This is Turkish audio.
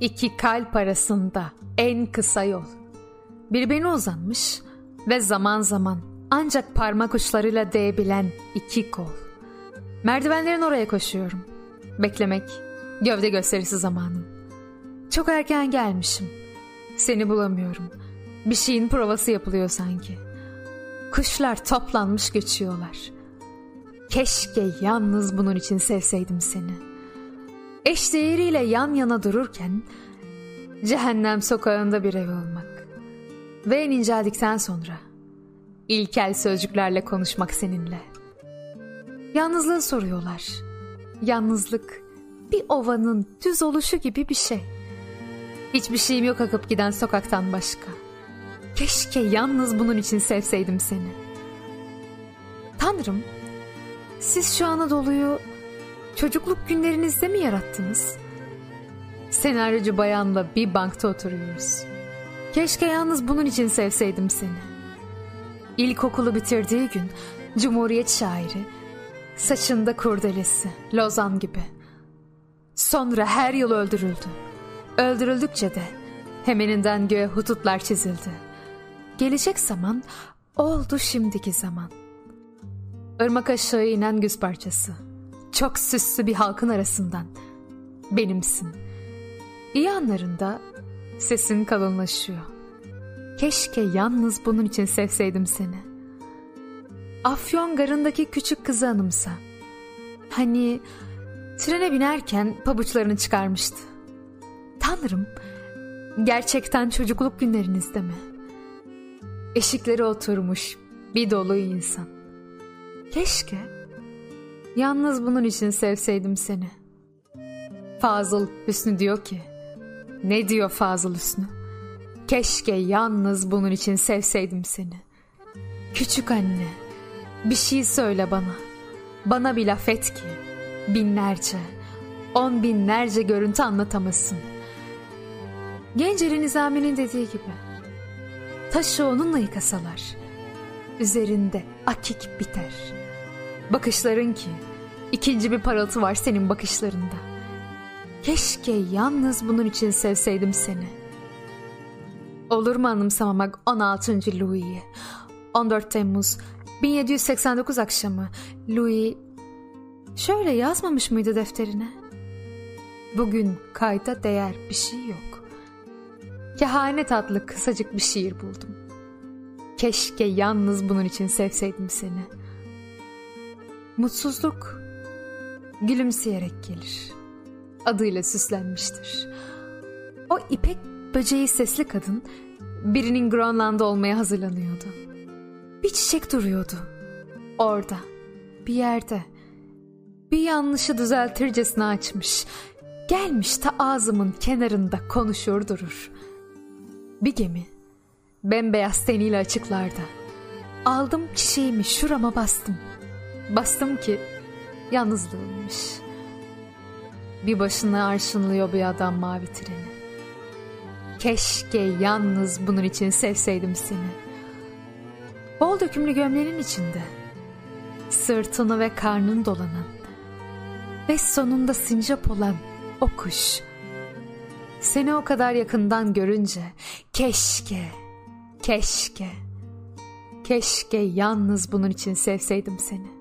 İki kalp arasında en kısa yol. Birbirine uzanmış ve zaman zaman ancak parmak uçlarıyla değebilen iki kol. Merdivenlerin oraya koşuyorum. Beklemek, gövde gösterisi zamanım. Çok erken gelmişim. Seni bulamıyorum. Bir şeyin provası yapılıyor sanki. Kuşlar toplanmış göçüyorlar. Keşke yalnız bunun için sevseydim seni. Eş değeriyle yan yana dururken cehennem sokağında bir ev olmak. Ve en inceldikten sonra ilkel sözcüklerle konuşmak seninle. Yalnızlığı soruyorlar. Yalnızlık bir ovanın düz oluşu gibi bir şey. Hiçbir şeyim yok akıp giden sokaktan başka. Keşke yalnız bunun için sevseydim seni. Tanrım, siz şu Anadolu'yu çocukluk günlerinizde mi yarattınız? Senaryocu bayanla bir bankta oturuyoruz. Keşke yalnız bunun için sevseydim seni. İlkokulu bitirdiği gün Cumhuriyet şairi, saçında kurdelesi, Lozan gibi. Sonra her yıl öldürüldü. Öldürüldükçe de hemeninden göğe hututlar çizildi. Gelecek zaman oldu şimdiki zaman. Irmak aşağı inen güz parçası. Çok süslü bir halkın arasından. Benimsin. İyi anlarında sesin kalınlaşıyor. Keşke yalnız bunun için sevseydim seni. Afyon garındaki küçük kızı anımsa. Hani trene binerken pabuçlarını çıkarmıştı. Tanrım, gerçekten çocukluk günlerinizde mi? Eşikleri oturmuş bir dolu insan. Keşke yalnız bunun için sevseydim seni. Fazıl Hüsnü diyor ki, ne diyor Fazıl Hüsnü? Keşke yalnız bunun için sevseydim seni. Küçük anne, bir şey söyle bana. Bana bir laf et ki, binlerce, on binlerce görüntü anlatamazsın. Genceli Nizami'nin dediği gibi, taşı onunla yıkasalar, üzerinde akik biter. Bakışların ki, ikinci bir parıltı var senin bakışlarında. Keşke yalnız bunun için sevseydim seni. Olur mu anımsamamak 16. Louis'i? 14 Temmuz 1789 akşamı Louis şöyle yazmamış mıydı defterine? Bugün kayda değer bir şey yok. Kehanet adlı kısacık bir şiir buldum. Keşke yalnız bunun için sevseydim seni. Mutsuzluk gülümseyerek gelir. Adıyla süslenmiştir. O ipek böceği sesli kadın birinin Grönland'da olmaya hazırlanıyordu. Bir çiçek duruyordu. Orada, bir yerde. Bir yanlışı düzeltircesine açmış. Gelmiş ta ağzımın kenarında konuşur durur. Bir gemi, bembeyaz teniyle açıklarda. Aldım çiçeğimi şurama bastım. Bastım ki yalnızlığımmış. Bir başına arşınlıyor bir adam mavi treni. Keşke yalnız bunun için sevseydim seni. Bol dökümlü gömleğinin içinde. Sırtını ve karnın dolanan. Ve sonunda sincap olan o kuş. Seni o kadar yakından görünce keşke, keşke, keşke yalnız bunun için sevseydim seni.